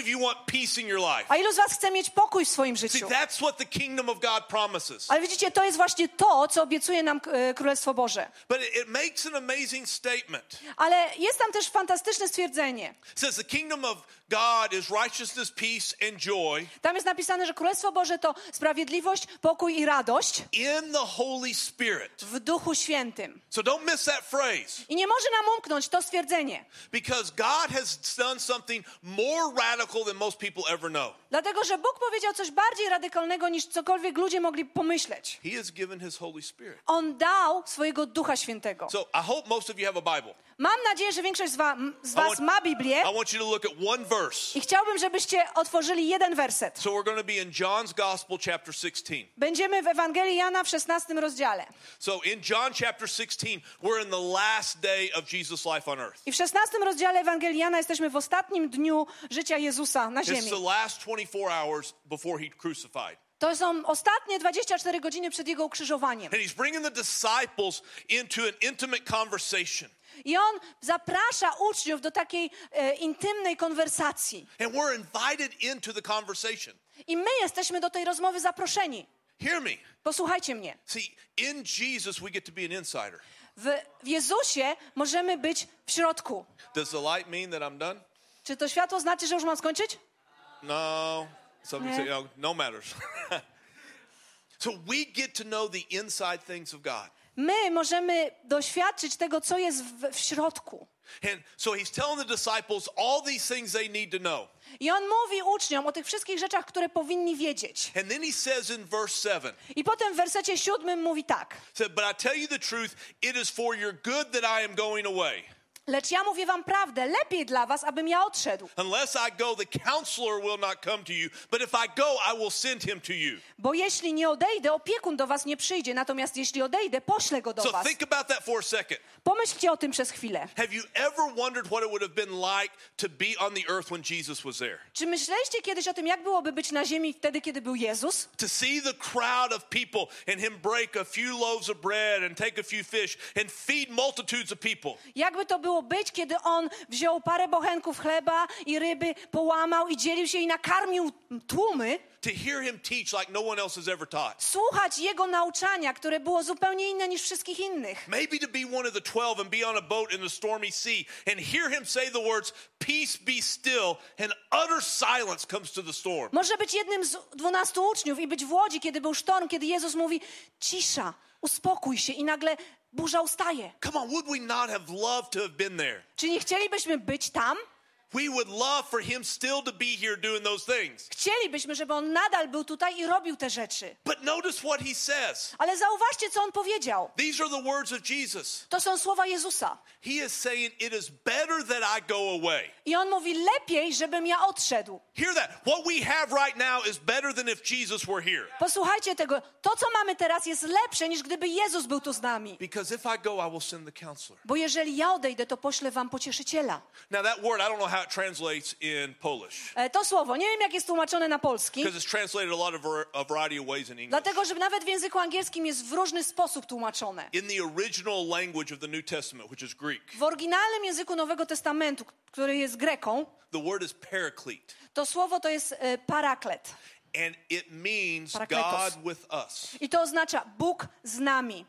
of you want peace in your life? A ilu z was chce mieć pokój w swoim See, życiu? that's what the kingdom of God promises. Ale widzicie, to jest właśnie to, co obiecuje nam e, Królestwo Boże. But it, it makes an amazing statement. Ale jest tam też fantastyczne stwierdzenie. It says the kingdom of God is righteousness, peace, and joy Tam jest napisane, że Królestwo Boże to sprawiedliwość, pokój i radość in the Holy Spirit. w Duchu Świętym. So don't miss that phrase I nie może nam umknąć to stwierdzenie. because God has done something more radical than most people ever know. Dlatego, że Bóg powiedział coś bardziej radykalnego niż cokolwiek ludzie mogli pomyśleć. He has given His Holy Spirit. On dał swojego Ducha Świętego. So I hope most of you have a Bible. Mam nadzieję, że większość z, wa- z I was want- ma Biblię I want you to look at one verse. i chciałbym, żebyście otworzyli jeden werset. So we're going to be in John's Gospel, chapter 16. Będziemy w Ewangelii Jana w 16 rozdziale. So in John chapter 16, we're in the last day of Jesus' life on earth. I w 16 rozdziale Ewangelii Jana jesteśmy w ostatnim dniu życia Jezusa na It's ziemi. the last 24 hours before he crucified. To są ostatnie 24 godziny przed Jego ukrzyżowaniem. And he's bringing the disciples into an intimate conversation. I On zaprasza uczniów do takiej e, intymnej konwersacji. And we're invited into the conversation. I my jesteśmy do tej rozmowy zaproszeni. Hear me. Posłuchajcie mnie. See, in Jesus, we get to be an insider. W, w Jezusie możemy być w środku. Does the light mean that I'm done? Czy to światło znaczy, że już mam skończyć? No. Some say, no, no matters. so we get to know the inside things of God. My możemy doświadczyć tego, co jest w, w środku. And so he's telling the disciples all these things they need to know. I on mówi uczniom o tych wszystkich rzeczach, które powinni wiedzieć. And then he says in verse 7, I potem w wersecie siódmym mówi tak. said, But I tell you the truth, it is for your good that I am going away. Lecz ja mówię wam prawdę, lepiej dla was, abym ja odszedł. Unless I go, the counselor will not come to you. But if I go, I will send him to you. Bo jeśli nie odejdę, opiekun do was nie przyjdzie. Natomiast jeśli odejdę, poślę go do So was. think about that for a second. Pomyślcie o tym przez chwilę. Have you ever wondered what it would have been like to be on the earth when Jesus was there? Czy myśleliście kiedyś o tym, jak byłoby być na ziemi wtedy, kiedy był Jezus? To see the crowd of people and him break a few loaves of bread and take a few fish and feed multitudes of people. Jakby to było być, kiedy on wziął parę bochenków chleba i ryby, połamał i dzielił się i nakarmił tłumy? To hear him teach like no one else has ever taught. Słuchać jego nauczania, które było zupełnie inne niż wszystkich innych. Maybe to be one of the twelve and be on a boat in the stormy sea and hear him say the words, Peace be still, and utter silence comes to the storm. Może być jednym z dwunastu uczniów i być w łodzi, kiedy był sztorm, kiedy Jezus mówi cisza, uspokój się i nagle burza ustaje. Come on, would we not have loved to have been there? Czy nie chcielibyśmy być tam? We would love for him still to be here doing those things. Chcielibyśmy, żeby on nadal był tutaj i robił te rzeczy. But notice what he says. Ale zauważcie, co on powiedział. These are the words of Jesus. To są słowa Jezusa. He is saying, It is better that I go away. I on mówi, lepiej, żebym ja odszedł. Hear that. What we have right now is better than if Jesus were here. Posłuchajcie tego. To, co mamy teraz, jest lepsze, niż gdyby Jezus był tu z nami. Because if I go, I will send the counselor. Bo jeżeli ja odejdę, to poślę wam pocieszyciela. Now, that word, I don't know how it translates in Polish. E, To słowo, nie wiem, jak jest tłumaczone na polski. Because it's translated a lot of a variety of ways in English. Dlatego, że nawet w języku angielskim jest w różny sposób tłumaczone. In the original language of the New Testament, which is Greek, W oryginalnym języku Nowego Testamentu, który jest greką, the word is paraclete. to słowo to jest e, paraklet. And it means Parakletos. God with us. I to oznacza Bóg z nami.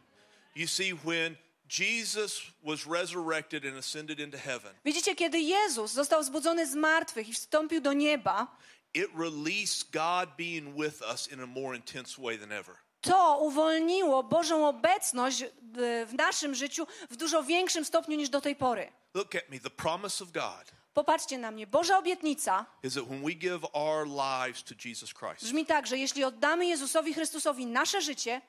You see, when Jesus was resurrected and ascended into heaven, Widzicie, kiedy Jezus został zbudzony z martwych i wstąpił do nieba, it released God being with us in a more intense way than ever. to uwolniło Bożą obecność w- w naszym życiu w dużo większym stopniu niż do tej pory. Look at me. The promise of God Popatrzcie na mnie. Boża obietnica brzmi tak, że jeśli oddamy Jezusowi Chrystusowi nasze życie,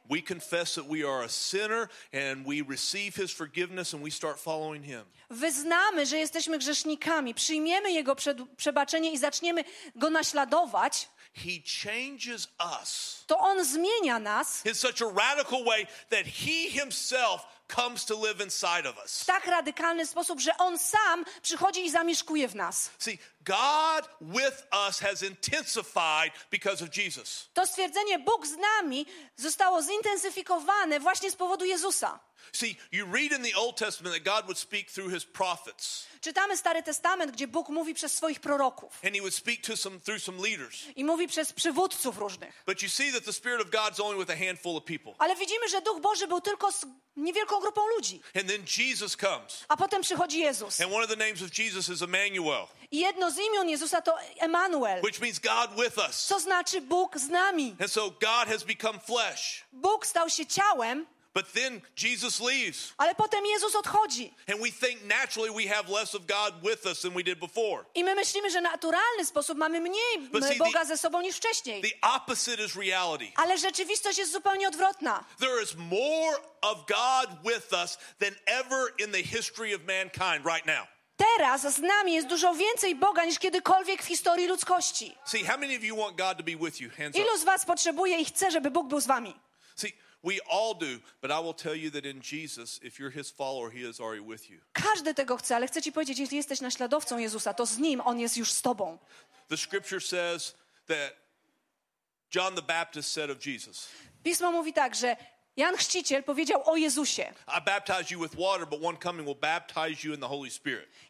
wyznamy, że jesteśmy grzesznikami, przyjmiemy Jego przebaczenie i zaczniemy Go naśladować, He changes us to On zmienia nas in such a radical way that he himself comes to live inside of w us. tak radykalny sposób, że On sam przychodzi i zamieszkuje w nas. See, God with us has intensified because of Jesus. To stwierdzenie Bóg z nami zostało zintensyfikowane właśnie z powodu Jezusa. See, you read in the Old Testament that God would speak through his prophets, Czytamy Stary Testament, gdzie Bóg mówi przez swoich proroków and he would speak to some through some leaders. i mówi przez przywódców różnych. But you see that the Spirit of God's only with a handful of people. Ale widzimy, że Duch Boży był tylko z niewielką grupą ludzi. And then Jesus comes. A potem przychodzi Jezus. And one of the names of Jesus is Emmanuel, I jedno z imion Jezusa to Emanuel, which means God with us. co znaczy Bóg z nami. And so God has become flesh. Bóg stał się ciałem, But then Jesus leaves. ale potem Jezus odchodzi. And we think naturally we have less of God with us than we did before. I my myślimy, że naturalny sposób mamy mniej But see, Boga the- ze sobą niż wcześniej. The opposite is reality. Ale rzeczywistość jest zupełnie odwrotna. There is more of God with us than ever in the history of mankind right now. Teraz z nami jest dużo więcej Boga niż kiedykolwiek w historii ludzkości. See. Ilu z was potrzebuje i chce, żeby Bóg był z wami? We all do, but I will tell you that in Jesus, if you're his follower, he is already with you. Każdy tego chce, ale chcę ci powiedzieć, jeśli jesteś naśladowcą Jezusa, to z Nim On jest już z tobą. The scripture says that John the Baptist said of Jesus, Pismo mówi tak, że Jan Chrzciciel powiedział o Jezusie.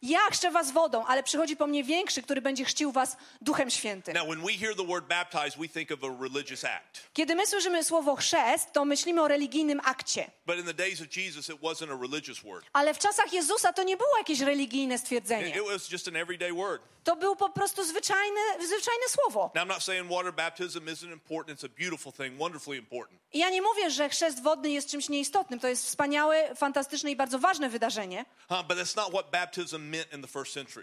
Ja chrzczę was wodą, ale przychodzi po mnie większy, który będzie chrzcił was Duchem Świętym. Kiedy my słyszymy słowo chrzest, to myślimy o religijnym akcie. But in the days of Jesus, it wasn't a religious word. Ale w czasach Jezusa to nie było jakieś religijne stwierdzenie. it was just an everyday word. To było po prostu zwyczajne, zwyczajne słowo. Now, I'm not saying water baptism isn't important. It's a beautiful thing, wonderfully important. I ja nie mówię, że chrzest wodny jest czymś nieistotnym. To jest wspaniałe, fantastyczne i bardzo ważne wydarzenie.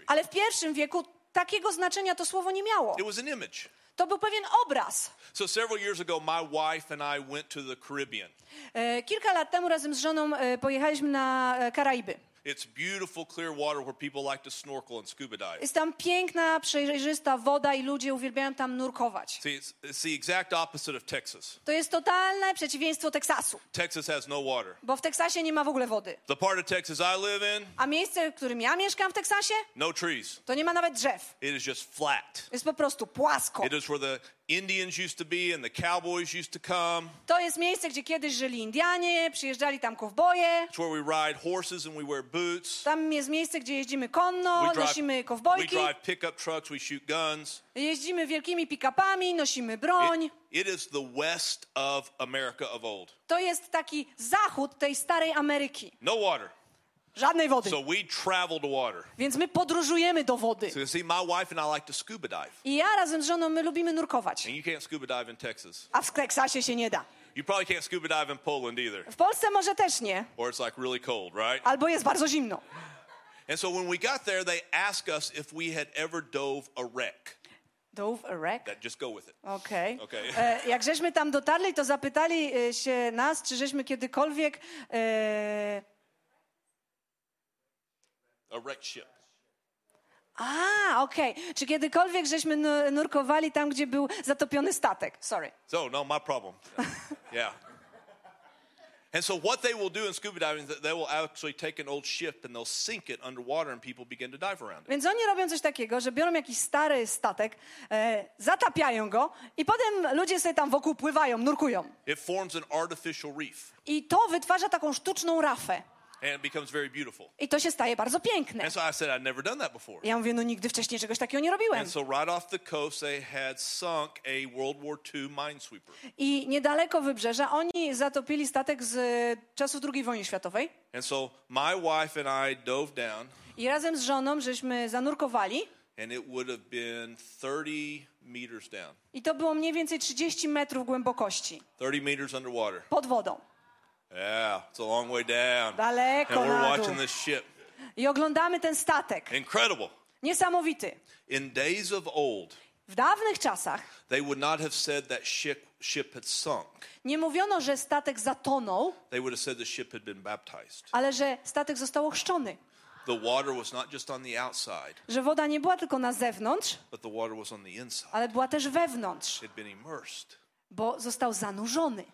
Ale w pierwszym wieku takiego znaczenia to słowo nie miało. It was an image. To był pewien obraz. So, several years ago, my wife and I went to the Caribbean. E, Kilka lat temu razem z żoną e, pojechaliśmy na e, Karaiby. It's beautiful, clear water where people like to snorkel and scuba dive. Jest tam piękna, przejrzysta woda i ludzie uwielbiają tam nurkować. See, it's, it's the exact opposite of Texas. To jest totalne przeciwieństwo Teksasu, Texas has no water. bo w Teksasie nie ma w ogóle wody. The part of Texas I live in, A miejsce, w którym ja mieszkam w Teksasie, no trees. to nie ma nawet drzew. It is just flat. Jest po prostu płasko. It is where the Indians used to be and the cowboys used to come. To jest miejsce, gdzie kiedyś żyli Indianie, przyjeżdżali tam kowboje. It's where we ride horses and we wear boots. Tam jest miejsce, gdzie jeździmy konno, We drive, nosimy we kowbojki, drive pickup trucks, we shoot guns. jeździmy wielkimi pick-upami, nosimy broń. It, it is the west of America of old. To jest taki zachód tej starej Ameryki. No water. Żadnej wody. So we travel to water. Więc my podróżujemy do wody. So see, my wife and I like to scuba dive. I ja razem z żoną, my lubimy nurkować. And you can't scuba dive in Texas. A w Teksasie się nie da. You probably can't scuba dive in Poland either, W Polsce może też nie, or it's like really cold, right? albo jest bardzo zimno. And so when we got there, they asked us if we had ever dove a wreck. Dove a wreck? That just go with it. Okej. Okej. E, Jak żeśmy tam dotarli, to zapytali e, się nas, czy żeśmy kiedykolwiek... E... A wrecked ship. A, okej. Czy kiedykolwiek żeśmy nu- nurkowali tam, gdzie był zatopiony statek? Sorry. So no, my problem. yeah. And so what they will do in scuba diving is they will actually take an old ship and they'll sink it underwater and people begin to dive around it. Więc oni robią coś takiego, że biorą jakiś stary statek, e, zatapiają go i potem ludzie sobie tam wokół pływają, nurkują. It forms an artificial reef I to wytwarza taką sztuczną rafę. And it becomes very beautiful. I to się staje bardzo piękne. And so I said I'd never done that before. Ja mówię, no nigdy wcześniej czegoś takiego nie robiłem. And so right off the coast they had sunk a World War II minesweeper. I niedaleko wybrzeża oni zatopili statek z e, czasów II wojny światowej. And so my wife and I dove down I razem z żoną żeśmy zanurkowali. and it would have been 30 meters down. I to było mniej więcej 30 metrów głębokości 30 meters underwater. pod wodą. Yeah, it's a long way down. Daleko And we're na dół. watching this ship. I oglądamy ten statek. Incredible. Niesamowity. In days of old, W dawnych czasach they would not have said that ship, ship had sunk. nie mówiono, że statek zatonął, They would have said the ship had been baptized. ale że statek został ochrzczony. The water was not just on the outside, Że woda nie była tylko na zewnątrz, but the water was on the inside. ale była też wewnątrz, It had been immersed. bo został zanurzony.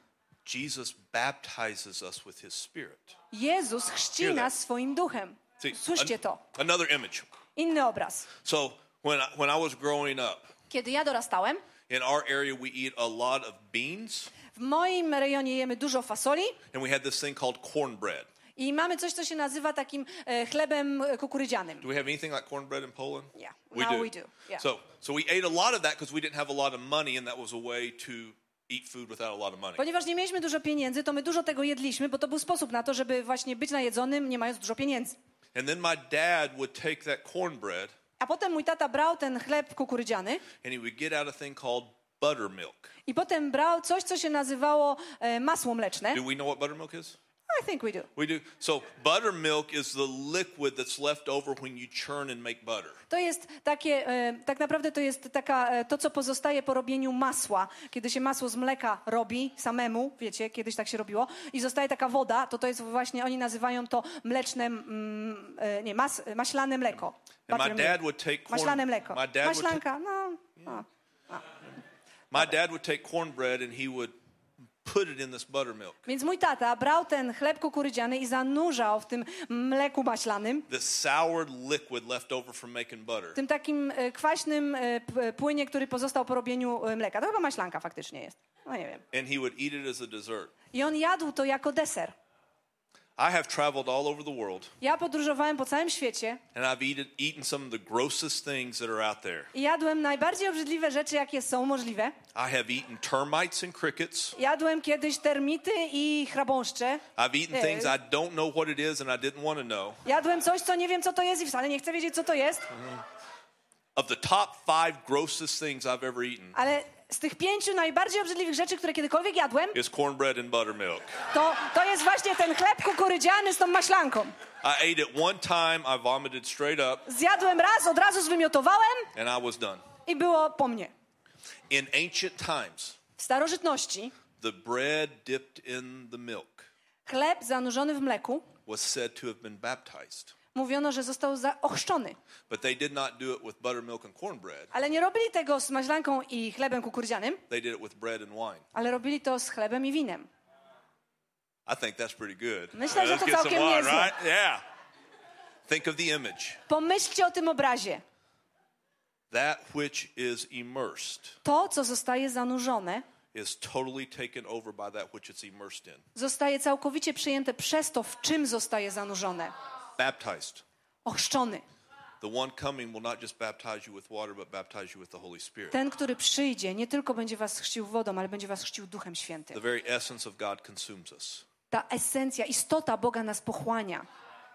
Jesus baptizes us with his spirit. Jezus chrzci nas swoim duchem. Słyszcie to. another image. Inny obraz. So When I, when I was growing up, Kiedy ja dorastałem, in our area, we eat a lot of beans, w moim rejonie jemy dużo fasoli and we had this thing called cornbread. i mamy coś, co się nazywa takim e, chlebem e, kukurydzianym. Do we have anything like cornbread in Poland? Yeah, we now do. we do, yeah. So, so we ate a lot of that because we didn't have a lot of money, and that was a way to eat food without a lot of money. Ponieważ nie mieliśmy dużo pieniędzy, to my dużo tego jedliśmy, bo to był sposób na to, żeby właśnie być najedzonym, nie mając dużo pieniędzy. And then my dad would take that cornbread A potem mój tata brał ten chleb kukurydziany and he would get out a thing called buttermilk. i potem brał coś, co się nazywało e, masło mleczne. Do we know what buttermilk is? I think we do. We do. So buttermilk is the liquid that's left over when you churn and make butter. To jest takie, e, tak naprawdę to jest taka, e, to, co pozostaje po robieniu masła. Kiedy się masło z mleka robi samemu, wiecie, kiedyś tak się robiło, i zostaje taka woda, to to jest właśnie, oni nazywają to mleczne, mm, e, nie, mas, maślane mleko. And my dad would take corn. Maślane mleko. My dad Maślanka, no. no. my dad would take cornbread and he would put it in this buttermilk. Więc mój tata brał ten chleb kukurydziany i zanurzał w tym mleku maślanym, This soured liquid left over from making butter. tym takim e, kwaśnym e, p- płynie, który pozostał po robieniu e, mleka. To chyba maślanka faktycznie jest. No nie wiem. And he would eat it as a dessert. I on jadł to jako deser. I have traveled all over the world Ja podróżowałem po całym świecie and I've eaten, eaten some of the grossest things that are out there. i jadłem najbardziej obrzydliwe rzeczy, jakie są możliwe. I have eaten termites and crickets. Jadłem kiedyś termity i chrabąszcze. I've eaten Yeah. things I don't know what it is and I didn't want to know. Jadłem coś, co nie wiem, co to jest i wcale nie chcę wiedzieć, co to jest. Of the top five grossest things I've ever eaten Ale z tych pięciu najbardziej obrzydliwych rzeczy, które kiedykolwiek jadłem, is cornbread and buttermilk. to, to jest właśnie ten chleb kukurydziany z tą maślanką. I ate it one time, I vomited straight up, Zjadłem raz, od razu zwymiotowałem and I was done. i było po mnie. In ancient times, W starożytności the bread dipped in the milk chleb zanurzony w mleku was said to have been baptized. Mówiono, że został zaochrzczony. But they did not do it with buttermilk and cornbread. Ale nie robili tego z maślanką i chlebem kukurydzianym, They did it with bread and wine. ale robili to z chlebem i winem. I think that's pretty good. Myślę, że Let's to całkiem wine, niezłe. right? Yeah. Think of the image. Pomyślcie o tym obrazie. That which is immersed To, co zostaje zanurzone, is totally taken over by that which it's immersed in. zostaje całkowicie przyjęte przez to, w czym zostaje zanurzone. Baptized. Ochrzczony. The one coming will not just baptize you with water, but baptize you with the Holy Spirit. Ten, który przyjdzie, nie tylko będzie was chrzcił wodą, ale będzie was chrzcił Duchem The Świętym. very essence of God consumes us. Ta esencja, istota Boga nas pochłania.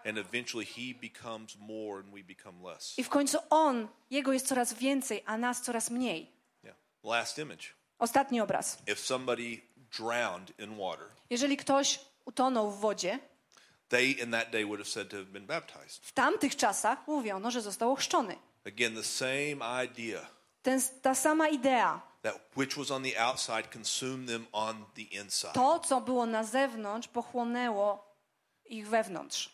And eventually he becomes more and we become less. I w końcu On, Jego jest coraz więcej, a nas coraz mniej. Yeah. Last image. Ostatni obraz. If somebody drowned in water, Jeżeli ktoś utonął w wodzie, they in that day would have said to have been baptized. w tamtych czasach mówiono, że został ochrzczony. Again, the same idea. Ten, ta sama idea. That which was on the outside consumed them on the inside. To, co było na zewnątrz, pochłonęło ich wewnątrz.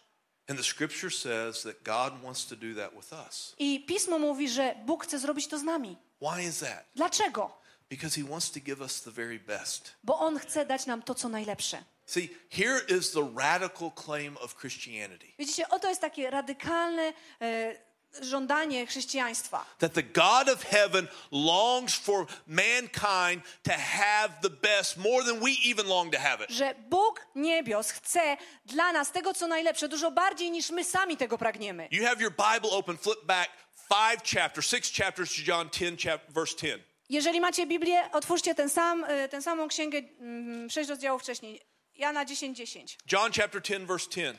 And the scripture says that God wants to do that with us. I Pismo mówi, że Bóg chce zrobić to z nami. Why is that? Dlaczego? Because he wants to give us the very best. Bo On chce dać nam to, co najlepsze. See, here is the radical claim of Christianity Widzicie, oto jest takie radykalne e, żądanie chrześcijaństwa. that the God of heaven longs for mankind to have the best more than we even long to have it. Że Bóg niebios chce dla nas tego, co najlepsze, dużo bardziej niż my sami tego pragniemy. You have your Bible open, flip back five chapters, six chapters to John 10, chap- verse 10. Jeżeli macie Biblię, otwórzcie ten sam, e, tę samą księgę mm, sześć rozdziałów wcześniej. Jana 10:10. 10. John chapter 10, verse 10.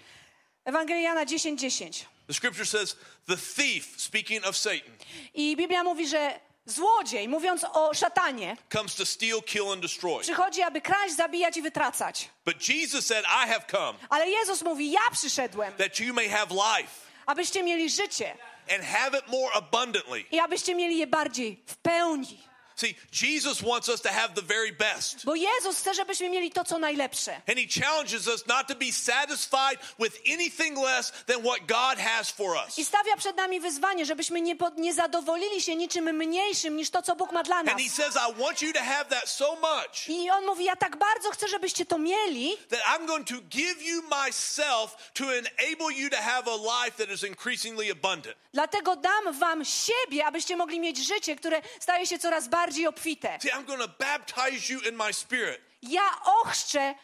Ewangelia Jana 10:10. 10. The scripture says, the thief, speaking of Satan, I Biblia mówi, że złodziej, mówiąc o szatanie, comes to steal, kill, and destroy. przychodzi, aby kraść, zabijać i wytracać. But Jesus said, I have come Ale Jezus mówi: Ja przyszedłem, that you may have life abyście mieli życie and have it more abundantly. i abyście mieli je bardziej w pełni. See, Jesus wants us to have the very best. Bo Jezus chce, żebyśmy mieli to, co najlepsze. And he challenges us not to be satisfied with anything less than what God has for us. I stawia przed nami wyzwanie, żebyśmy nie, nie zadowolili się niczym mniejszym niż to, co Bóg ma dla nas. And he says, I want you to have that so much I on mówi, ja tak bardzo chcę, żebyście to mieli, that I'm going to give you myself to enable you to have a life that is increasingly abundant. dlatego dam wam siebie, abyście mogli mieć życie, które staje się coraz bardziej obfite. See, I'm going to baptize you in my spirit. Ja ochrzczę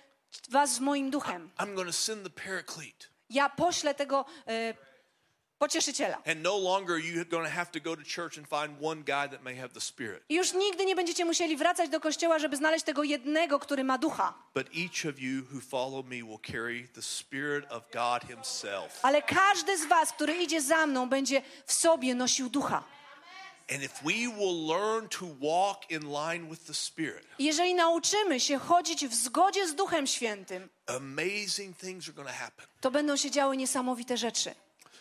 was moim duchem. I'm going to send the paraclete. Ja poślę tego e, pocieszyciela. And no longer are you going to have to go to church and find one guy that may have the spirit. I już nigdy nie będziecie musieli wracać do kościoła, żeby znaleźć tego jednego, który ma ducha. But each of you who follow me will carry the spirit of God himself. Ale każdy z was, który idzie za mną, będzie w sobie nosił ducha. Jeżeli nauczymy się chodzić w zgodzie z Duchem Świętym, amazing things are going to happen. to będą się działy niesamowite rzeczy.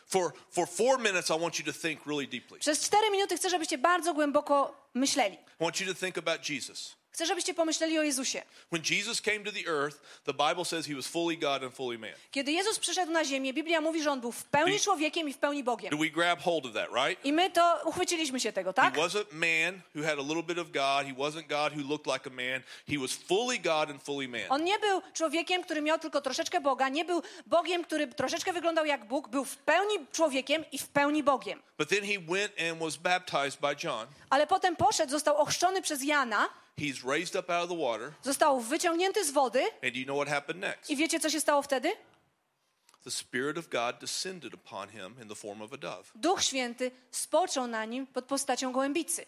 For for 4 minutes I want you to think really deeply. Przez cztery minuty chcę, żebyście bardzo głęboko myśleli. I want you to think about Jesus. Chcę, żebyście pomyśleli o Jezusie. When Jesus came to the earth, the Bible says he was fully God and fully man. Kiedy Jezus przyszedł na ziemię, Biblia mówi, że on był w pełni człowiekiem i w pełni Bogiem. Do we grab hold of that, right? I my to uchwyciliśmy się tego, tak? He wasn't man who had a little bit of God. He wasn't God who looked like a man. He was fully God and fully man. On nie był człowiekiem, który miał tylko troszeczkę Boga, nie był Bogiem, który troszeczkę wyglądał jak Bóg, był w pełni człowiekiem i w pełni Bogiem. But then he went and was baptized by John. Ale potem poszedł, został ochrzczony przez Jana, He's raised up out of the water. został wyciągnięty z wody And do you know what happened next? i wiecie, co się stało wtedy? The Spirit of God descended upon him in the form of a dove. Duch Święty spoczął na nim pod postacią gołębicy.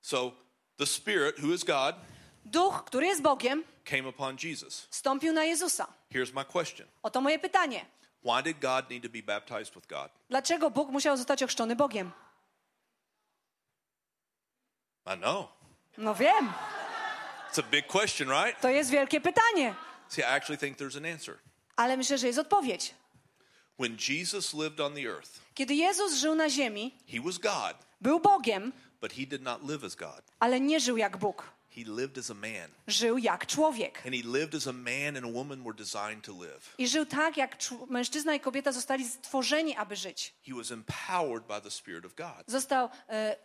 So the Spirit, who is God, Duch, który jest Bogiem, came upon Jesus. stąpił na Jezusa. Here's my question Oto moje pytanie. Why did God need to be baptized with God? Dlaczego Bóg musiał zostać ochrzczony Bogiem? I know. No wiem, It's a big question, right? to jest wielkie pytanie, See, I actually think there's an answer. ale myślę, że jest odpowiedź. When Jesus lived on the earth, Kiedy Jezus żył na ziemi, he was God, był Bogiem, but he did not live as God. ale nie żył jak Bóg. He lived as a man. Żył jak człowiek. And he lived as a man and a woman were designed to live. I żył tak, jak mężczyzna i kobieta zostali stworzeni, aby żyć. He was empowered by the Spirit of God. Został e,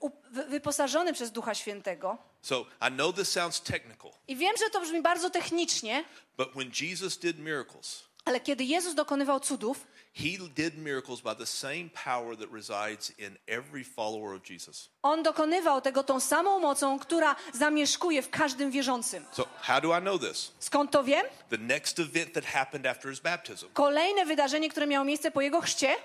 wyposażony przez Ducha Świętego. So I know this sounds technical, I wiem, że to brzmi bardzo technicznie, but when Jesus did miracles, ale kiedy Jezus dokonywał cudów, he did miracles by the same power that resides in every follower of Jesus. on dokonywał tego tą samą mocą, która zamieszkuje w każdym wierzącym. So how do I know this? Skąd to wiem? The next event that happened after his baptism. Kolejne wydarzenie, które miało miejsce po jego chrzcie,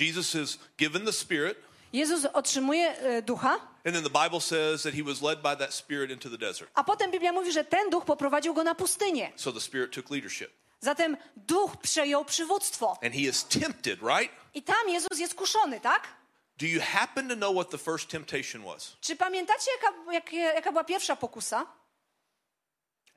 Jesus is given the Spirit, Jezus otrzymuje ducha, and then the Bible says that he was led by that Spirit into the desert. a potem Biblia mówi, że ten duch poprowadził go na pustynię. So the Spirit took leadership. Zatem duch przejął przywództwo. And he is tempted, right? I tam Jezus jest kuszony, tak? Do you happen to know what the first temptation was? Czy pamiętacie, jaka, jak, jaka była pierwsza pokusa?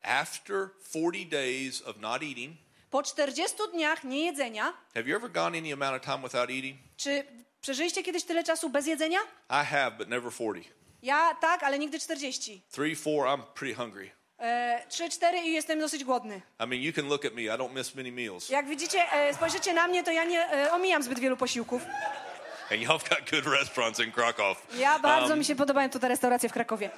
After 40 days of not eating, Po 40 dniach niejedzenia, have you ever gone any amount of time without eating? czy przeżyliście kiedyś tyle czasu bez jedzenia? I have, but never 40. Ja tak, ale nigdy 40. Three, four, I'm pretty hungry. E, 3, 4 i jestem dosyć głodny. I mean, you can look at me, I don't miss many meals. Jak widzicie, e, spojrzycie na mnie, to ja nie e, omijam zbyt wielu posiłków. And y'all got good restaurants in Krakow. Ja bardzo Um, mi się podobają tutaj restauracje w Krakowie.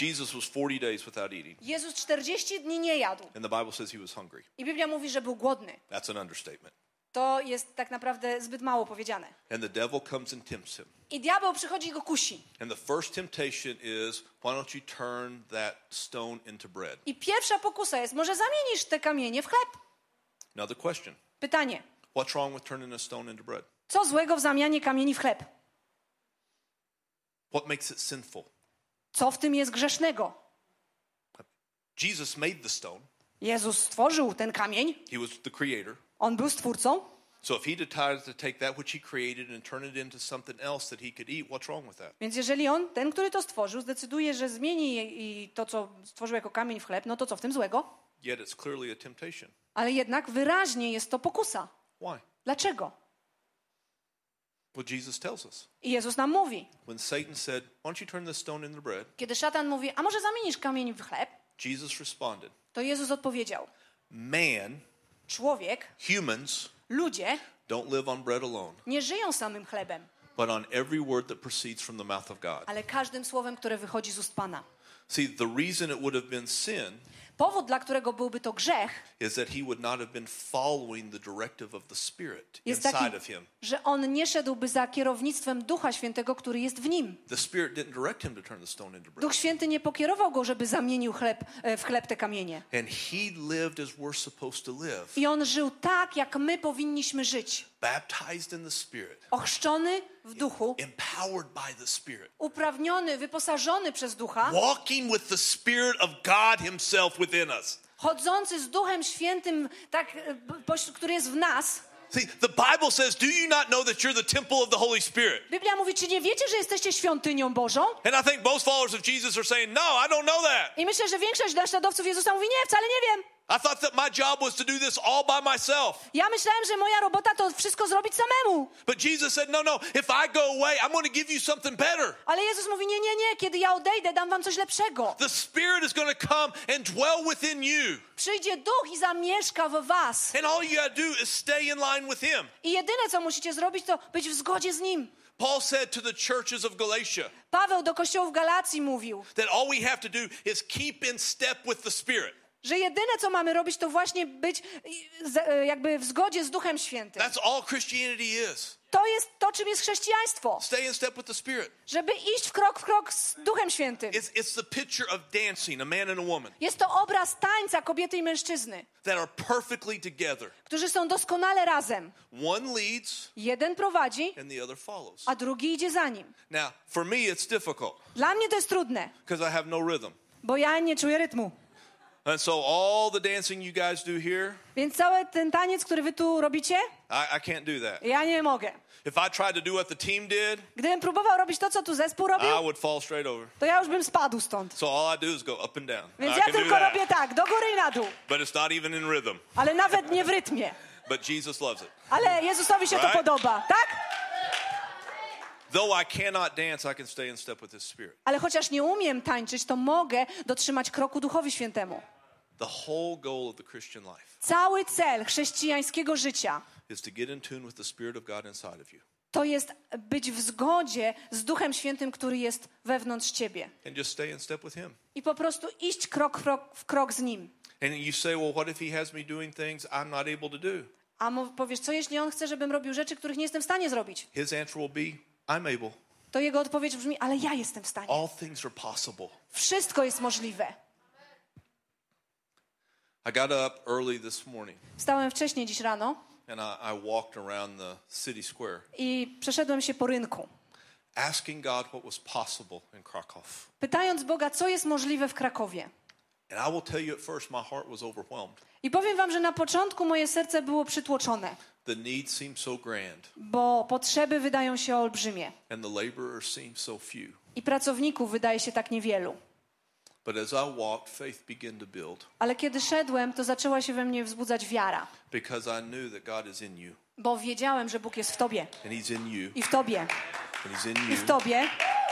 Jesus was 40 days without eating, Jezus 40 dni nie jadł. and the Bible says he was hungry. I Biblia mówi, że był głodny. That's an understatement. To jest tak naprawdę zbyt mało powiedziane. And the devil comes and tempts him. I diabeł przychodzi i go kusi. And the first temptation is, why don't you turn that stone into bread? I pierwsza pokusa jest, może zamienisz te kamienie w chleb? Another question Pytanie, What's wrong with turning a stone into bread? co złego w zamianie kamieni w chleb? What makes it sinful? Co w tym jest grzesznego? Jesus made the stone, Jezus stworzył ten kamień, he was the creator. On był stwórcą. So if he decided to take that which he created and turn it into something else that he could eat, what's wrong with that? Więc jeżeli on, ten, który to stworzył, zdecyduje, że zmieni i to, co stworzył jako kamień w chleb, no to co w tym złego? Yet it's clearly a temptation. Ale jednak wyraźnie jest to pokusa. Why? Dlaczego? What Jesus tells us. I Jezus nam mówi, When Satan said, Why don't you turn this stone into bread? kiedy szatan mówi, a może zamienisz kamień w chleb? Jesus responded, To Jezus odpowiedział, Man, człowiek, humans, ludzie don't live on bread alone, nie żyją samym chlebem, but on every word that proceeds from the mouth of God. ale każdym słowem, które wychodzi z ust Pana. See, the reason it would have been sin Powód, dla którego byłby to grzech, is that he would not have been following the directive of the Spirit jest inside taki, of him. że on nie szedłby za kierownictwem Ducha Świętego, który jest w nim. The Spirit didn't direct him to turn the stone into bread. Duch Święty nie pokierował go, żeby zamienił chleb, e, w chleb te kamienie. And he lived as we're supposed to live, I on żył tak, jak my powinniśmy żyć. Baptized in the Spirit, Ochrzczony w duchu, empowered by the Spirit, uprawniony, wyposażony przez ducha, walking with the Spirit of God Himself within us. chodzący z Duchem Świętym, tak, e, który jest w nas. See, the Bible says, Do you not know that you're the temple of the Holy Spirit? Biblia mówi, czy nie wiecie, że jesteście świątynią Bożą? And I think most followers of Jesus are saying, No, I don't know that. I myślę, że większość naśladowców Jezusa mówi, nie, wcale nie wiem. I thought that my job was to do this all by myself. Ja myślałem, że moja robota to wszystko zrobić samemu. But Jesus said, No, no, if I go away, I'm going to give you something better. Ale Jezus mówi, nie, nie, nie, kiedy ja odejdę, dam wam coś lepszego. The Spirit is going to come and dwell within you. Przyjdzie duch i zamieszka w was. And all you got to do is stay in line with Him. I jedyne, co musicie zrobić, to być w zgodzie z nim. Paul said to the churches of Galatia Paweł do kościołów Galacji mówił, that all we have to do is keep in step with the Spirit. Że jedyne, co mamy robić, to właśnie być e, jakby w zgodzie z Duchem Świętym. That's all Christianity is. To jest to, czym jest chrześcijaństwo. Stay in step with the Spirit. Żeby iść w krok w krok z Duchem Świętym. It's, it's the picture of dancing, a man and a woman, Jest to obraz tańca kobiety i mężczyzny, that are perfectly together. którzy są doskonale razem. One leads Jeden prowadzi, and the other follows. a drugi idzie za nim. Now, for me, it's difficult Dla mnie to jest trudne, because I have no rhythm. bo ja nie czuję rytmu. And so, all the dancing you guys do here, Więc cały ten taniec, który wy tu robicie, I, I can't do that. ja nie mogę. If I tried to do what the team did, Gdybym próbował robić to, co tu zespół robił, I would fall straight over. to ja już bym spadł stąd. So all I do is go up and down. Więc I ja can do tylko that, robię tak, do góry i na dół. but it's not even in rhythm. Ale nawet nie w rytmie. But Jesus loves it. Ale Jezusowi się to Right? podoba, tak? Though I cannot dance, I can stay in step with His Spirit. Ale chociaż nie umiem tańczyć, to mogę dotrzymać kroku Duchowi Świętemu. The whole goal of the Christian life Cały cel chrześcijańskiego życia is to get in tune with the Spirit of God inside of you to jest być w zgodzie z Duchem Świętym, który jest wewnątrz ciebie. and just stay in step with Him. I po prostu iść krok krok, w krok z Nim. And you say, well, what if He has me doing things I'm not able to do? A mu- powiesz, co jeśli On chce, żebym robił rzeczy, których nie jestem w stanie zrobić? His answer will be, I'm able. To Jego odpowiedź brzmi, ale ja jestem w stanie. All things are possible. Wszystko jest możliwe. I got up early this morning Wstałem wcześniej dziś rano and I, I walked around the city square i przeszedłem się po rynku, asking God what was possible in Krakow. pytając Boga, co jest możliwe w Krakowie. And I will tell you at first, my heart was overwhelmed. I powiem wam, że na początku moje serce było przytłoczone, The need seemed so grand, bo potrzeby wydają się olbrzymie and the laborers seemed so few. i pracowników wydaje się tak niewielu. But as I walked, faith began to build. Ale kiedy szedłem, to zaczęła się we mnie wzbudzać wiara, because I knew that God is in you, bo wiedziałem, że Bóg jest w tobie. And He's in you, i w tobie. And He's in i w you, tobie.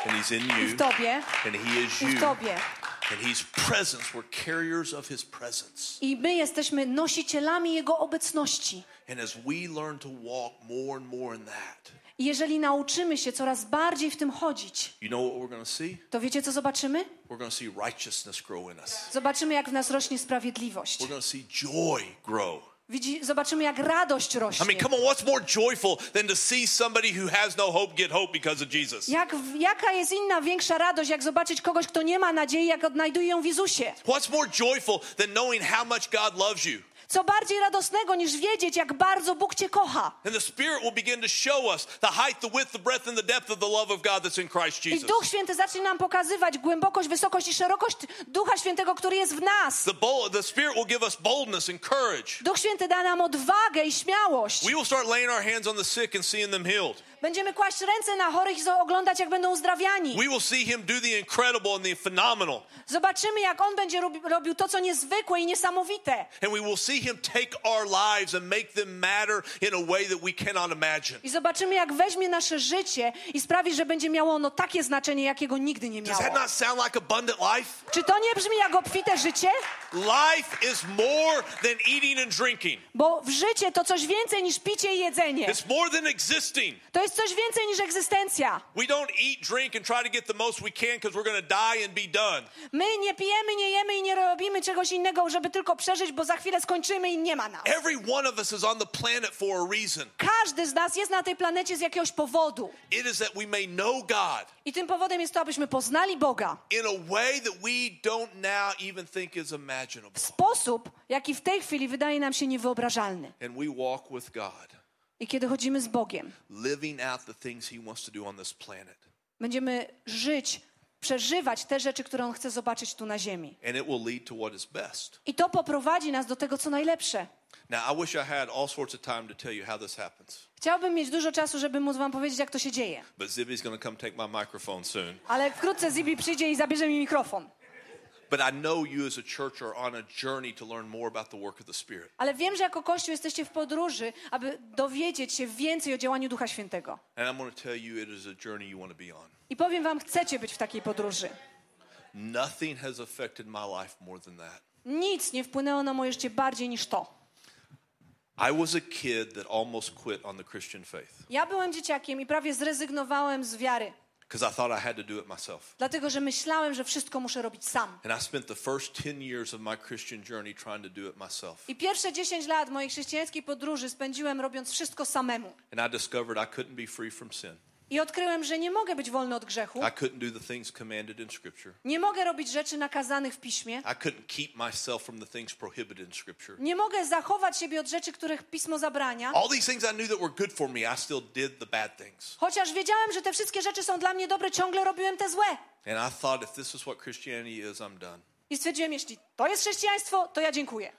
And He's in i you, w tobie. And He is i w you, tobie. and He's presence. We're carriers of His presence. I my jesteśmy nosicielami Jego obecności. And as we learn to walk more and more in that, I jeżeli nauczymy się coraz bardziej w tym chodzić, you know to wiecie, co zobaczymy? Zobaczymy, jak w nas rośnie sprawiedliwość. Widzi, zobaczymy, jak radość I rośnie. mean, come on, what's more joyful than to see somebody who has no hope get hope because of Jesus? Jak, jaka jest inna, większa radość, jak zobaczyć kogoś, kto nie ma nadziei, jak odnajduje ją w Jezusie? What's more joyful than knowing how much God loves you? Co bardziej radosnego niż wiedzieć, jak bardzo Bóg cię kocha. And the Spirit will begin to show us the height, the width, the breadth, and the depth of the love of God that's in Christ I. Duch Święty zacznie nam pokazywać głębokość, wysokość i szerokość Ducha Świętego, który jest w nas. The, bold, the Spirit will give us boldness and courage. Duch Święty da nam odwagę i śmiałość. We will start laying our hands on the sick and seeing them healed. Będziemy kłaść ręce na chorych i oglądać, jak będą uzdrawiani. We will see him do the incredible and the phenomenal. Zobaczymy, jak on będzie robi, robił to, co niezwykłe i niesamowite. And we will see him take our lives and make them matter in a way that we cannot imagine. I zobaczymy, jak weźmie nasze życie i sprawi, że będzie miało ono takie znaczenie, jakiego nigdy nie Does miało. that not sound like abundant life? Czy to nie brzmi jak obfite życie? Life is more than eating and drinking. Bo w życie to coś więcej niż picie i jedzenie. It's more than existing. To jest coś więcej niż egzystencja. We don't eat, drink, and try to get the most we can because we're going to die and be done. My nie pijemy, nie jemy i nie robimy czegoś innego, żeby tylko przeżyć, bo za chwilę skończymy i nie ma nas. Every one of us is on the planet for a reason. Każdy z nas jest na tej planecie z jakiegoś powodu. It is that we may know God I tym powodem jest to, abyśmy poznali Boga in a way that we don't now even think is imaginable. w sposób, jaki w tej chwili wydaje nam się niewyobrażalny. And we walk with God, I kiedy chodzimy z Bogiem, będziemy żyć, przeżywać te rzeczy, które On chce zobaczyć tu na ziemi. And it will lead to what is best. I to poprowadzi nas do tego, co najlepsze. Chciałbym mieć dużo czasu, żeby móc wam powiedzieć, jak to się dzieje. but Zibby's going to come take my microphone soon. Ale wkrótce Zibi przyjdzie i zabierze mi mikrofon. But I know you as a church are on a journey to learn more about the work of the Spirit. Ale wiem, że jako Kościół jesteście w podróży, aby dowiedzieć się więcej o działaniu Ducha Świętego. And I'm going to tell you it is a journey you want to be on. I powiem wam, chcecie być w takiej podróży. Nothing has affected my life more than that. Nic nie wpłynęło na moje życie bardziej niż to. I was a kid that almost quit on the Christian faith Ja byłem dzieciakiem i prawie zrezygnowałem z wiary, because I thought I had to do it myself. dlatego że myślałem, że wszystko muszę robić sam. And I spent the first 10 years of my Christian journey trying to do it myself. I pierwsze 10 lat mojej chrześcijańskiej podróży spędziłem robiąc wszystko samemu. And I discovered I couldn't be free from sin. I odkryłem, że nie mogę być wolny od grzechu. I couldn't do the things commanded in Scripture. Nie mogę robić rzeczy nakazanych w piśmie. I couldn't keep myself from the things prohibited in Scripture. Nie mogę zachować siebie od rzeczy, których pismo zabrania. All these things I knew that were good for me, I still did the bad things. Chociaż wiedziałem, że te wszystkie rzeczy są dla mnie dobre, ciągle robiłem te złe. And I thought if this is what Christianity is, I'm done. I stwierdziłem, jeśli to jest chrześcijaństwo, to ja dziękuję.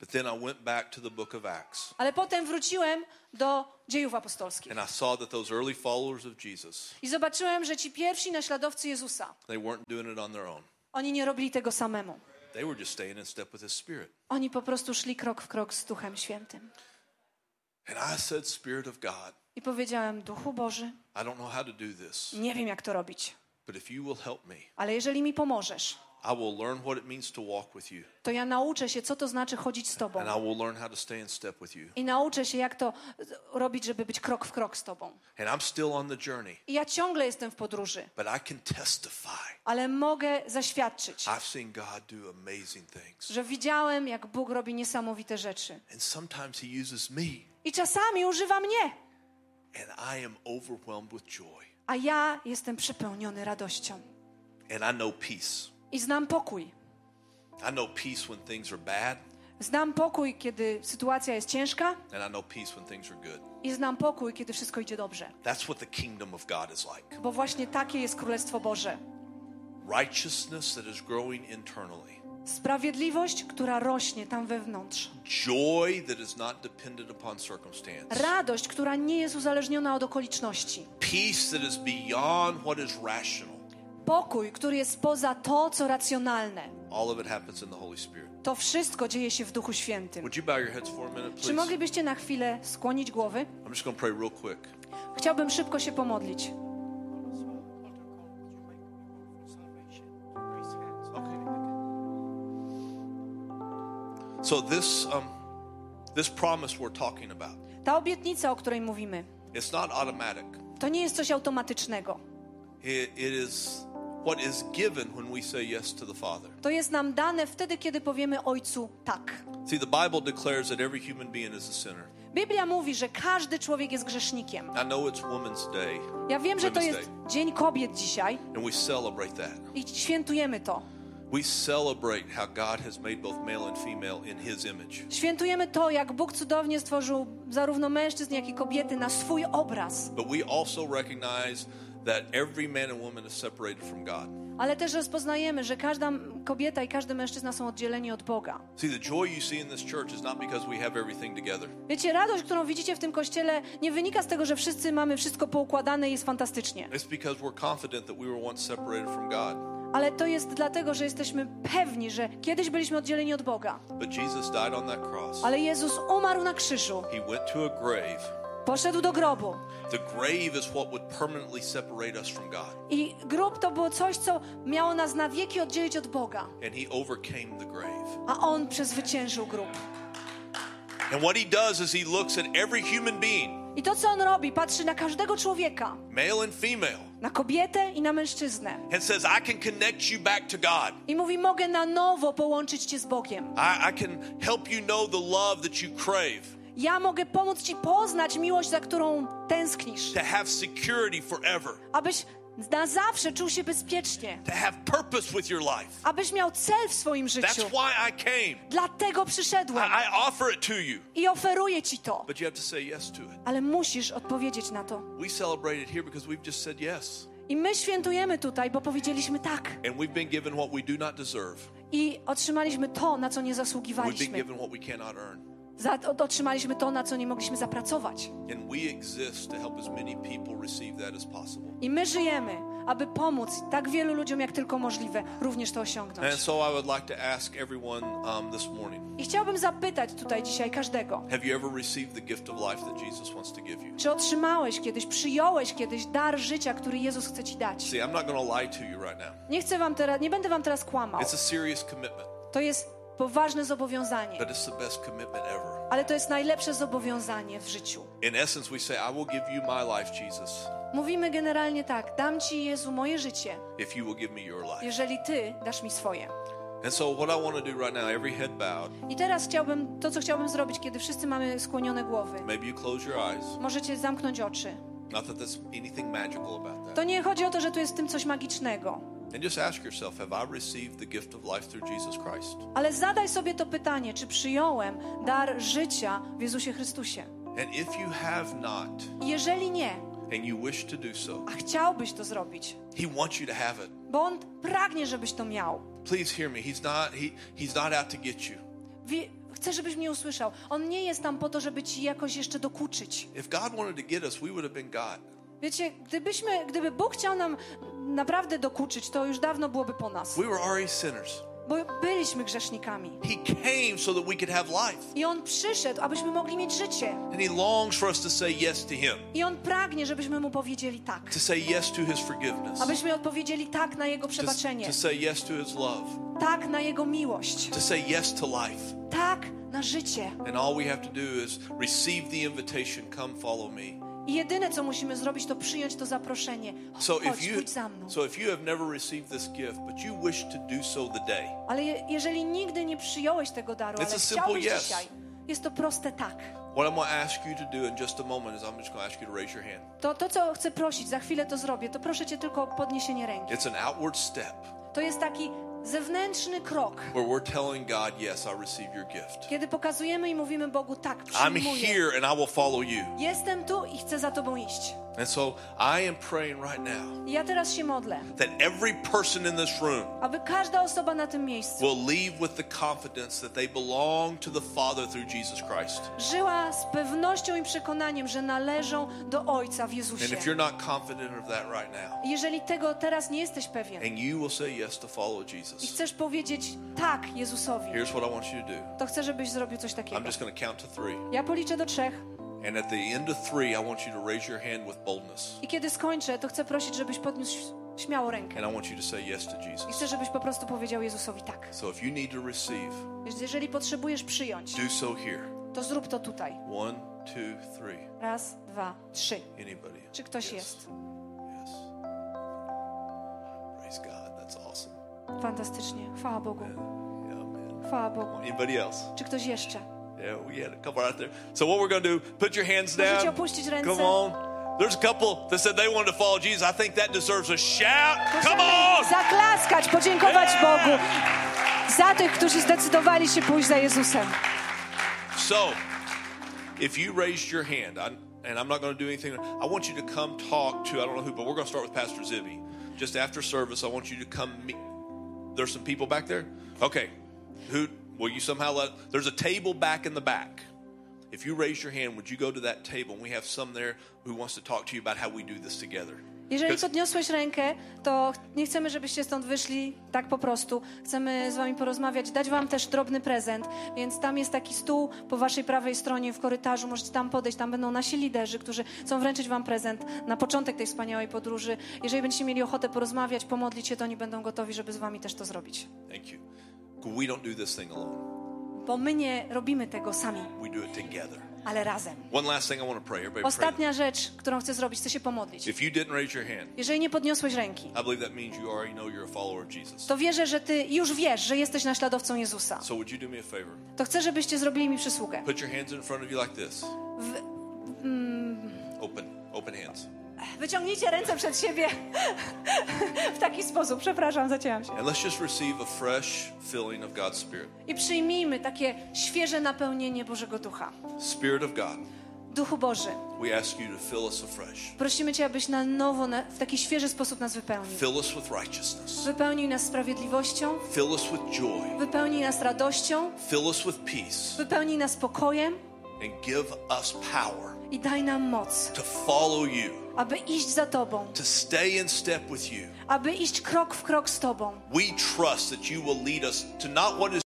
But then I went back to the book of Acts Ale potem wróciłem do dziejów apostolskich. and I saw that those early followers of Jesus, I zobaczyłem, że ci pierwsi naśladowcy Jezusa, they weren't doing it on their own. oni nie robili tego samemu. They were just staying in step with His Spirit. Oni po prostu szli krok w krok z Duchem Świętym. And I said, Spirit of God, I powiedziałem, Duchu Boży, I don't know how to do this, nie wiem jak to robić, but if you will help me, ale jeżeli mi pomożesz, I will learn what it means to walk with you, to ja nauczę się, co to znaczy chodzić z Tobą. and I will learn how to stay in step with you. I nauczę się, jak to robić, żeby być krok w krok z Tobą. And I'm still on the journey, I ja ciągle jestem w podróży, but I can testify. ale mogę zaświadczyć, I've seen God do amazing things. że widziałem, jak Bóg robi niesamowite rzeczy. And sometimes He uses me, I czasami używa mnie, and I am overwhelmed with joy. a ja jestem przepełniony radością. And I know peace. I znam pokój. I know peace when things are bad, Znam pokój, kiedy sytuacja jest ciężka, and I know peace when things are good. i znam pokój, kiedy wszystko idzie dobrze. That's what the kingdom of God is like Bo właśnie takie jest Królestwo Boże. righteousness that is growing internally, Sprawiedliwość, która rośnie tam wewnątrz. joy that is not dependent upon circumstance, Radość, która nie jest uzależniona od okoliczności. peace that is beyond what is rational. Pokój, który jest poza to, co racjonalne. To wszystko dzieje się w Duchu Świętym. Would you bow your heads for a minute, Czy moglibyście na chwilę skłonić głowy? Chciałbym szybko się pomodlić. So this um, this promise we're talking about, Ta obietnica, o której mówimy, it's not automatic. to nie jest coś automatycznego. It, it is what is given when we say yes to the Father. To jest nam dane wtedy, kiedy powiemy Ojcu tak. See, the Bible declares that every human being is a sinner. Biblia mówi, że każdy człowiek jest grzesznikiem. I know it's Women's Day, Ja wiem, że to jest. Dzień Kobiet dzisiaj and we celebrate that. i świętujemy to. We celebrate how God has made both male and female in His image. Świętujemy to, jak Bóg cudownie stworzył zarówno mężczyzn, jak i kobiety na swój obraz. But we also recognize that every man and woman is separated from God. ale też rozpoznajemy, że każda kobieta i każdy mężczyzna są oddzieleni od Boga. See, the joy you see in this church is not because we have everything together. Wiecie, radość, którą widzicie w tym kościele, nie wynika z tego, że wszyscy mamy wszystko poukładane i jest fantastycznie. It's because we're confident that we were once separated from God. Ale to jest dlatego, że jesteśmy pewni, że kiedyś byliśmy oddzieleni od Boga. Ale Jezus umarł na krzyżu, Poszedł do grobu. The grave is what would permanently separate us from God. I grób to było coś, co miało nas na wieki oddzielić od Boga. And he overcame the grave. A On przezwyciężył grób. And what he does is he looks at every human being, I to, co On robi, patrzy na każdego człowieka, male and female, na kobietę i na mężczyznę. and says, I can connect you back to God. I mówi, mogę na nowo połączyć cię z Bogiem. I, I can help you know the love that you crave, Ja mogę pomóc ci poznać miłość, za którą tęsknisz. to have security forever, Abyś na zawsze czuł się bezpiecznie. to have purpose with your life. Abyś miał cel w swoim That's życiu. why I came. Dlatego I, przyszedłem I offer it to you. i oferuję ci to. But you have to say yes to it. Ale musisz odpowiedzieć na to. We celebrate it here because we've just said yes. I my świętujemy tutaj, bo powiedzieliśmy tak. And we've been given what we do not deserve. I otrzymaliśmy to, na co nie zasługiwaliśmy. Za, otrzymaliśmy to, na co nie mogliśmy zapracować. I my żyjemy, aby pomóc tak wielu ludziom, jak tylko możliwe, również to osiągnąć. And so I would like to ask everyone um, I chciałbym zapytać tutaj dzisiaj każdego, czy otrzymałeś kiedyś, przyjąłeś kiedyś dar życia, który Jezus chce ci dać? See, I'm not going to lie to you right now. Nie chcę wam teraz, nie będę wam teraz kłamał. It's a serious commitment, To jest poważne zobowiązanie, but it's the best commitment ever. ale to jest najlepsze zobowiązanie w życiu. In essence, we say, I will give you my life, Jesus, Mówimy generalnie tak: dam ci Jezu moje życie, if you will give me your life. jeżeli ty dasz mi swoje. And so, what I want to do right now, every head bowed, I teraz chciałbym, to co chciałbym zrobić, kiedy wszyscy mamy skłonione głowy. maybe you close your eyes. Możecie zamknąć oczy. Not that there's anything magical about that. To nie chodzi o to, że tu jest w tym coś magicznego, And just ask yourself, have I received the gift of life through Jesus Christ? ale zadaj sobie to pytanie, czy przyjąłem dar życia w Jezusie Chrystusie. And if you have not, jeżeli nie, and you wish to do so, a chciałbyś to zrobić, He wants you to have it. bo On pragnie, żebyś to miał. Please hear me. He's not, he, he's not out to get you. Wie, chcę, żebyś mnie usłyszał. On nie jest tam po to, żeby ci jakoś jeszcze dokuczyć. If God wanted to get us, we would have been God. Wiecie, gdybyśmy, gdyby Bóg chciał nam naprawdę dokuczyć, to już dawno byłoby po nas. We were already sinners. Bo byliśmy grzesznikami. He came so that we could have life. I On przyszedł, abyśmy mogli mieć życie. And He longs for us to say yes to Him, I On pragnie, żebyśmy Mu powiedzieli tak. to say yes to His forgiveness, Abyśmy odpowiedzieli tak na Jego to, przebaczenie, to say yes to His love, tak na Jego miłość, to say yes to life. tak na życie. And all we have to do is receive the invitation come follow me. I jedyne, co musimy zrobić, to przyjąć to zaproszenie. So Chodź, if you pójdź za mną. so if you have never received this gift, but you wish to do so today, Ale je, jeżeli nigdy nie przyjąłeś tego daru, It's ale chciałbyś yes. dzisiaj, jest to proste tak. what I'm going to ask you to do in just a moment is I'm just going to ask you to raise your hand. To, to, co chcę prosić, za chwilę to zrobię, to proszę Cię tylko o podniesienie ręki. It's an outward step To jest taki zewnętrzny krok, where we're telling God, yes, I receive your gift. kiedy pokazujemy i mówimy Bogu, tak, I'm przyjmuję. here and I will follow you. Jestem tu i chcę za Tobą iść. And so I am praying right now I ja teraz się modlę, that every person in this room aby każda osoba na tym miejscu will leave with the confidence that they belong to the Father through Jesus Christ. żyła z pewnością i przekonaniem, że należą do Ojca w And Jezusie. if you're not confident of that right now, Jeżeli tego teraz nie jesteś pewien and you will say yes to follow i Jesus, chcesz powiedzieć tak Jezusowi, here's what I want you to do. to chcę, żebyś zrobił coś I'm takiego. just going to count to three. Ja policzę do trzech And at the end of three, I want you to raise your hand with boldness. i kiedy skończę, to chcę prosić, żebyś podniósł śmiało rękę. And I want you to say yes to I Jesus. chcę, żebyś po prostu powiedział Jezusowi tak. So if you need to receive, Jeżeli potrzebujesz przyjąć, do so here. to zrób to tutaj. One, two, three. Raz, dwa, trzy. Anybody? Czy ktoś Yes. jest? Yes. Praise God. That's awesome. Fantastycznie. Chwała Bogu. Yeah, man. Chwała Bogu. Anybody else? Czy ktoś jeszcze? Yeah, we had a couple out there. So what we're going to do? Put your hands down. Come on. There's a couple that said they wanted to follow Jesus. I think that deserves a shout. Come on. zaklaskać, podziękować Yeah. Bogu za tych, którzy zdecydowali się pójść za Jezusem. So, if you raised your hand, I, and I'm not going to do anything, I want you to come talk to, I don't know who, but we're going to start with Pastor Zibby. just after service, I want you to come meet. There's some people back there? Okay. Who will you somehow let there's a table back in the back. If you raise your hand, would you go to that table? And we have some there who wants to talk to you about how we do this together. Jeżeli podniosłeś rękę, to nie chcemy, żebyście stąd wyszli tak po prostu. Chcemy z wami porozmawiać, dać wam też drobny prezent, więc tam jest taki stół po waszej prawej stronie w korytarzu, możecie tam podejść, tam będą nasi liderzy, którzy chcą wręczyć wam prezent na początek tej wspaniałej podróży. Jeżeli będziecie mieli ochotę porozmawiać, pomodlić się, to oni będą gotowi, żeby z wami też to zrobić. Thank you. We don't do this thing alone. Bo my nie robimy tego sami, We do it together. ale razem. One last thing I want to pray. Everybody pray. Ostatnia rzecz, którą chcę zrobić, chcę się pomodlić. If you didn't raise your hand, Jeżeli nie podniosłeś ręki, I believe that means you already know you're a follower of Jesus. to wierzę, że ty już wiesz, że jesteś naśladowcą Jezusa. So would you do me a favor? To chcę, żebyście zrobili mi przysługę. Put your hands in front of you like this. W, Open, open hands. Wyciągnijcie ręce przed siebie w taki sposób. Przepraszam, zacięłam się. And let's just receive a fresh filling of God's Spirit. I przyjmijmy takie świeże napełnienie Bożego Ducha. Spirit of God, Duchu Boży, we ask you to fill us afresh. prosimy Cię, abyś na nowo, na, w taki świeży sposób nas wypełnił. Fill us with righteousness. Wypełnij nas sprawiedliwością, Fill us with joy. wypełnij nas radością, Fill us with peace. wypełnij nas pokojem And give us power i daj nam moc, to follow you, aby iść za Tobą, to stay in step with you. aby iść krok w krok z Tobą. We trust that you will lead us to not what is